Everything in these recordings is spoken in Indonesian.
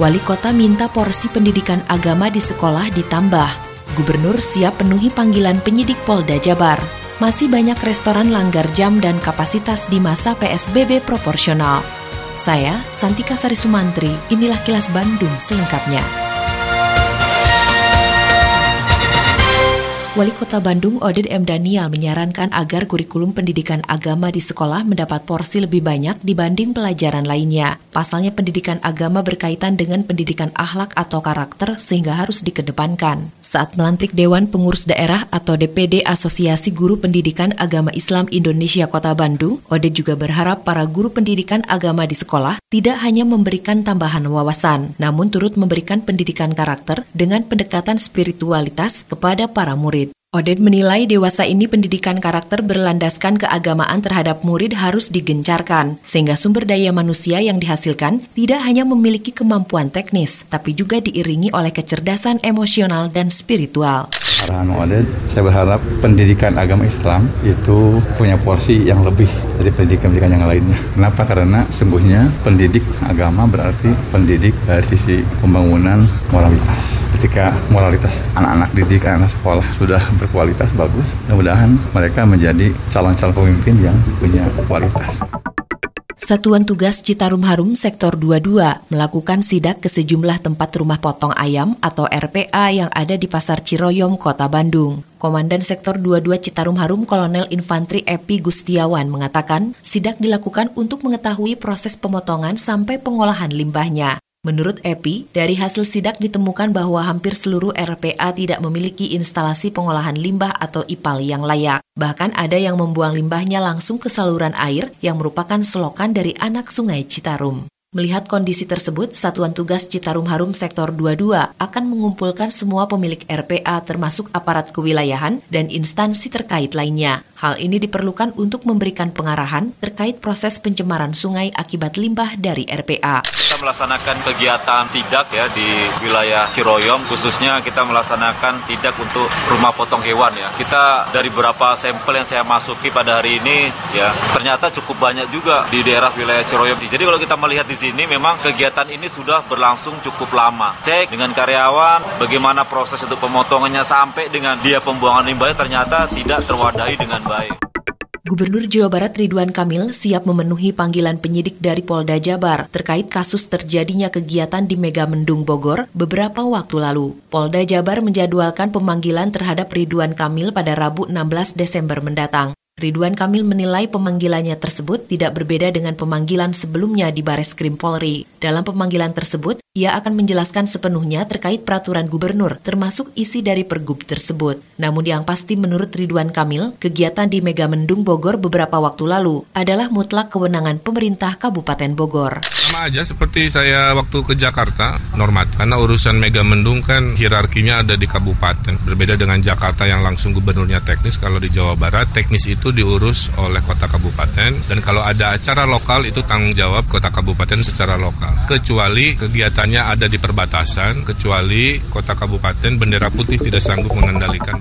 Wali kota minta porsi pendidikan agama di sekolah ditambah. Gubernur siap penuhi panggilan penyidik Polda Jabar. Masih banyak restoran langgar jam dan kapasitas di masa PSBB proporsional. Saya, Santika Sari Sumantri, inilah kilas Bandung selengkapnya. Wali Kota Bandung Oded M. Daniel menyarankan agar kurikulum pendidikan agama di sekolah mendapat porsi lebih banyak dibanding pelajaran lainnya. Pasalnya pendidikan agama berkaitan dengan pendidikan akhlak atau karakter sehingga harus dikedepankan. Saat melantik Dewan Pengurus Daerah atau DPD Asosiasi Guru Pendidikan Agama Islam Indonesia Kota Bandung, Oded juga berharap para guru pendidikan agama di sekolah tidak hanya memberikan tambahan wawasan, namun turut memberikan pendidikan karakter dengan pendekatan spiritualitas kepada para murid. Oded menilai dewasa ini pendidikan karakter berlandaskan keagamaan terhadap murid harus digencarkan, sehingga sumber daya manusia yang dihasilkan tidak hanya memiliki kemampuan teknis, tapi juga diiringi oleh kecerdasan emosional dan spiritual. Arahan Oded, saya berharap pendidikan agama Islam itu punya porsi yang lebih dari pendidikan-pendidikan yang lainnya. Kenapa? Karena sungguhnya pendidik agama berarti pendidik dari sisi pembangunan moralitas ketika moralitas anak-anak didik, anak, -anak sekolah sudah berkualitas bagus, mudah-mudahan mereka menjadi calon-calon pemimpin yang punya kualitas. Satuan Tugas Citarum Harum Sektor 22 melakukan sidak ke sejumlah tempat rumah potong ayam atau RPA yang ada di Pasar Ciroyom, Kota Bandung. Komandan Sektor 22 Citarum Harum Kolonel Infantri Epi Gustiawan mengatakan sidak dilakukan untuk mengetahui proses pemotongan sampai pengolahan limbahnya. Menurut Epi, dari hasil sidak ditemukan bahwa hampir seluruh RPA tidak memiliki instalasi pengolahan limbah atau IPAL yang layak. Bahkan ada yang membuang limbahnya langsung ke saluran air yang merupakan selokan dari anak sungai Citarum. Melihat kondisi tersebut, Satuan Tugas Citarum Harum Sektor 22 akan mengumpulkan semua pemilik RPA termasuk aparat kewilayahan dan instansi terkait lainnya. Hal ini diperlukan untuk memberikan pengarahan terkait proses pencemaran sungai akibat limbah dari RPA. Kita melaksanakan kegiatan sidak ya di wilayah Ciroyom, khususnya kita melaksanakan sidak untuk rumah potong hewan ya. Kita dari beberapa sampel yang saya masuki pada hari ini ya, ternyata cukup banyak juga di daerah wilayah Ciroyom. Jadi kalau kita melihat di sini memang kegiatan ini sudah berlangsung cukup lama. Cek dengan karyawan bagaimana proses untuk pemotongannya sampai dengan dia pembuangan limbahnya ternyata tidak terwadahi dengan baik. Gubernur Jawa Barat Ridwan Kamil siap memenuhi panggilan penyidik dari Polda Jabar terkait kasus terjadinya kegiatan di Mega Mendung Bogor beberapa waktu lalu. Polda Jabar menjadwalkan pemanggilan terhadap Ridwan Kamil pada Rabu 16 Desember mendatang. Ridwan Kamil menilai pemanggilannya tersebut tidak berbeda dengan pemanggilan sebelumnya di Bares Krim Polri. Dalam pemanggilan tersebut, ia akan menjelaskan sepenuhnya terkait peraturan gubernur, termasuk isi dari pergub tersebut. Namun yang pasti menurut Ridwan Kamil, kegiatan di Mega Mendung Bogor beberapa waktu lalu adalah mutlak kewenangan pemerintah Kabupaten Bogor. Sama aja seperti saya waktu ke Jakarta, normat. Karena urusan Mega Mendung kan hierarkinya ada di kabupaten. Berbeda dengan Jakarta yang langsung gubernurnya teknis, kalau di Jawa Barat teknis itu diurus oleh kota kabupaten dan kalau ada acara lokal itu tanggung jawab kota kabupaten secara lokal. Kecuali kegiatannya ada di perbatasan, kecuali kota kabupaten bendera putih tidak sanggup mengendalikan.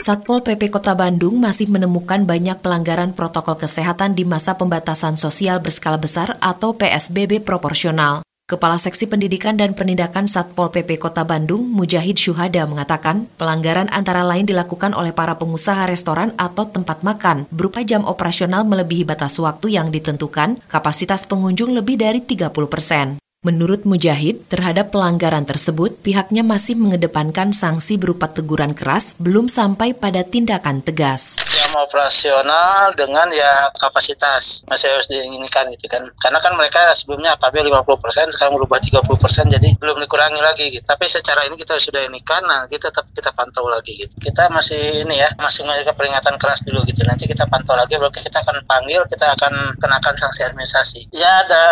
Satpol PP Kota Bandung masih menemukan banyak pelanggaran protokol kesehatan di masa pembatasan sosial berskala besar atau PSBB proporsional. Kepala Seksi Pendidikan dan Penindakan Satpol PP Kota Bandung, Mujahid Syuhada mengatakan, pelanggaran antara lain dilakukan oleh para pengusaha restoran atau tempat makan, berupa jam operasional melebihi batas waktu yang ditentukan, kapasitas pengunjung lebih dari 30 persen. Menurut Mujahid, terhadap pelanggaran tersebut, pihaknya masih mengedepankan sanksi berupa teguran keras, belum sampai pada tindakan tegas. Jam operasional dengan ya kapasitas masih harus diinginkan gitu kan. Karena kan mereka sebelumnya AKB 50%, sekarang berubah 30%, jadi belum dikurangi lagi gitu. Tapi secara ini kita sudah inikan, nah kita tetap kita pantau lagi gitu. Kita masih ini ya, masih menjaga peringatan keras dulu gitu. Nanti kita pantau lagi, baru kita akan panggil, kita akan kenakan sanksi administrasi. Ya ada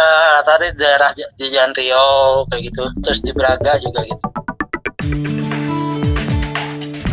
tadi daerah di Riau kayak gitu terus di Braga juga gitu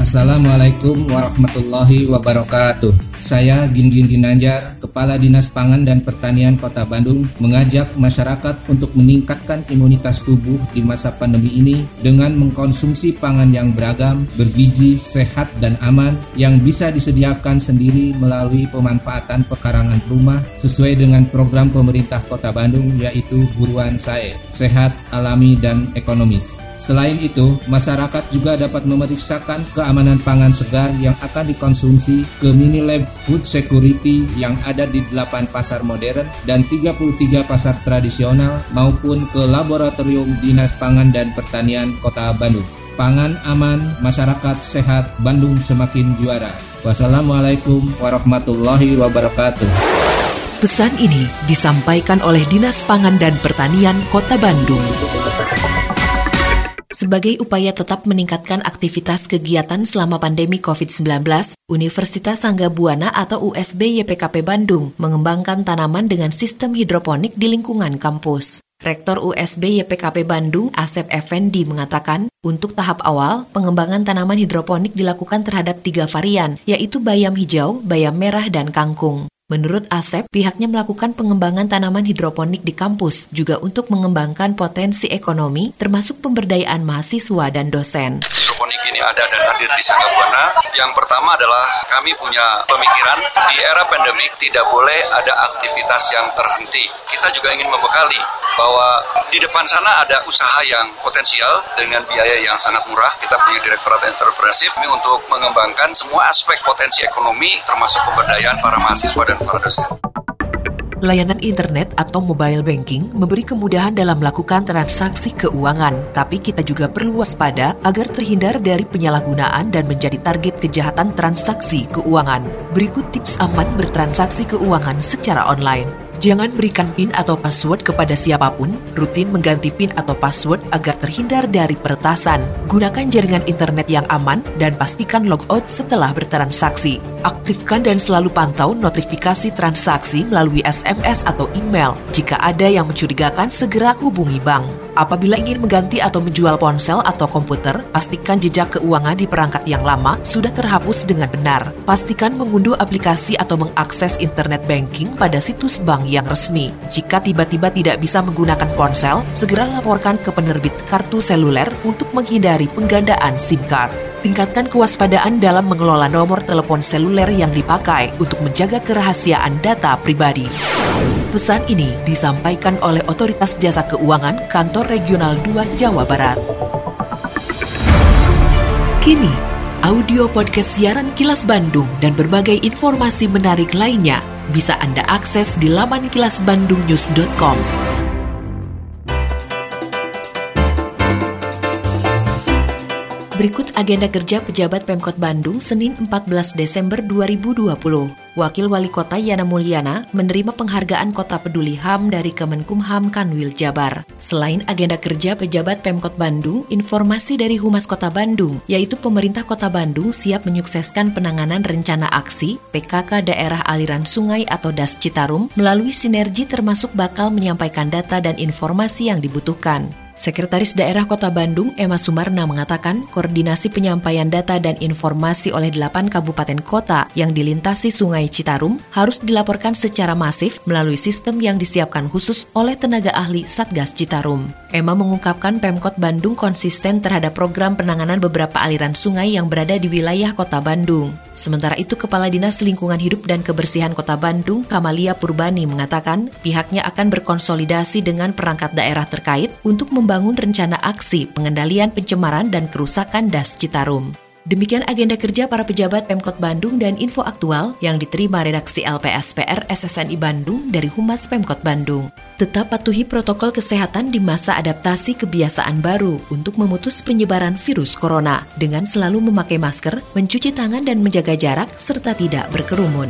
Assalamualaikum warahmatullahi wabarakatuh. Saya Gingin Ginanjar, Kepala Dinas Pangan dan Pertanian Kota Bandung, mengajak masyarakat untuk meningkatkan imunitas tubuh di masa pandemi ini dengan mengkonsumsi pangan yang beragam, bergizi, sehat, dan aman yang bisa disediakan sendiri melalui pemanfaatan pekarangan rumah sesuai dengan program pemerintah Kota Bandung yaitu Buruan Sae, sehat, alami, dan ekonomis. Selain itu, masyarakat juga dapat memeriksakan keamanan pangan segar yang akan dikonsumsi ke mini lab food security yang ada di 8 pasar modern dan 33 pasar tradisional maupun ke laboratorium Dinas Pangan dan Pertanian Kota Bandung. Pangan aman, masyarakat sehat, Bandung semakin juara. Wassalamualaikum warahmatullahi wabarakatuh. Pesan ini disampaikan oleh Dinas Pangan dan Pertanian Kota Bandung. Sebagai upaya tetap meningkatkan aktivitas kegiatan selama pandemi COVID-19, Universitas Sangga Buana atau USB YPKP Bandung mengembangkan tanaman dengan sistem hidroponik di lingkungan kampus. Rektor USB YPKP Bandung, Asep Effendi, mengatakan, untuk tahap awal, pengembangan tanaman hidroponik dilakukan terhadap tiga varian, yaitu bayam hijau, bayam merah, dan kangkung. Menurut Asep, pihaknya melakukan pengembangan tanaman hidroponik di kampus juga untuk mengembangkan potensi ekonomi termasuk pemberdayaan mahasiswa dan dosen hidroponik ini ada dan hadir di Buana. Yang pertama adalah kami punya pemikiran di era pandemik tidak boleh ada aktivitas yang terhenti. Kita juga ingin membekali bahwa di depan sana ada usaha yang potensial dengan biaya yang sangat murah. Kita punya Direktorat Entrepreneurship ini untuk mengembangkan semua aspek potensi ekonomi termasuk pemberdayaan para mahasiswa dan para dosen. Layanan internet atau mobile banking memberi kemudahan dalam melakukan transaksi keuangan, tapi kita juga perlu waspada agar terhindar dari penyalahgunaan dan menjadi target kejahatan transaksi keuangan. Berikut tips aman bertransaksi keuangan secara online. Jangan berikan PIN atau password kepada siapa pun, rutin mengganti PIN atau password agar terhindar dari peretasan. Gunakan jaringan internet yang aman dan pastikan logout setelah bertransaksi. Aktifkan dan selalu pantau notifikasi transaksi melalui SMS atau email. Jika ada yang mencurigakan, segera hubungi bank. Apabila ingin mengganti atau menjual ponsel atau komputer, pastikan jejak keuangan di perangkat yang lama sudah terhapus dengan benar. Pastikan mengunduh aplikasi atau mengakses internet banking pada situs bank yang resmi. Jika tiba-tiba tidak bisa menggunakan ponsel, segera laporkan ke penerbit kartu seluler untuk menghindari penggandaan SIM card. Tingkatkan kewaspadaan dalam mengelola nomor telepon seluler yang dipakai untuk menjaga kerahasiaan data pribadi. Pesan ini disampaikan oleh Otoritas Jasa Keuangan Kantor Regional 2 Jawa Barat. Kini, audio podcast siaran Kilas Bandung dan berbagai informasi menarik lainnya bisa Anda akses di laman kilasbandungnews.com. Berikut agenda kerja pejabat Pemkot Bandung Senin 14 Desember 2020. Wakil Wali Kota Yana Mulyana menerima penghargaan Kota Peduli HAM dari Kemenkumham Kanwil Jabar. Selain agenda kerja pejabat Pemkot Bandung, informasi dari Humas Kota Bandung, yaitu pemerintah Kota Bandung siap menyukseskan penanganan rencana aksi PKK Daerah Aliran Sungai atau DAS Citarum melalui sinergi termasuk bakal menyampaikan data dan informasi yang dibutuhkan. Sekretaris Daerah Kota Bandung, Emma Sumarna mengatakan, koordinasi penyampaian data dan informasi oleh delapan kabupaten kota yang dilintasi Sungai Citarum harus dilaporkan secara masif melalui sistem yang disiapkan khusus oleh tenaga ahli Satgas Citarum. Emma mengungkapkan Pemkot Bandung konsisten terhadap program penanganan beberapa aliran sungai yang berada di wilayah Kota Bandung. Sementara itu, Kepala Dinas Lingkungan Hidup dan Kebersihan Kota Bandung, Kamalia Purbani, mengatakan pihaknya akan berkonsolidasi dengan perangkat daerah terkait untuk membangun rencana aksi pengendalian pencemaran dan kerusakan das Citarum. Demikian agenda kerja para pejabat Pemkot Bandung dan info aktual yang diterima redaksi LPSPR SSNI Bandung dari Humas Pemkot Bandung. Tetap patuhi protokol kesehatan di masa adaptasi kebiasaan baru untuk memutus penyebaran virus corona dengan selalu memakai masker, mencuci tangan dan menjaga jarak serta tidak berkerumun.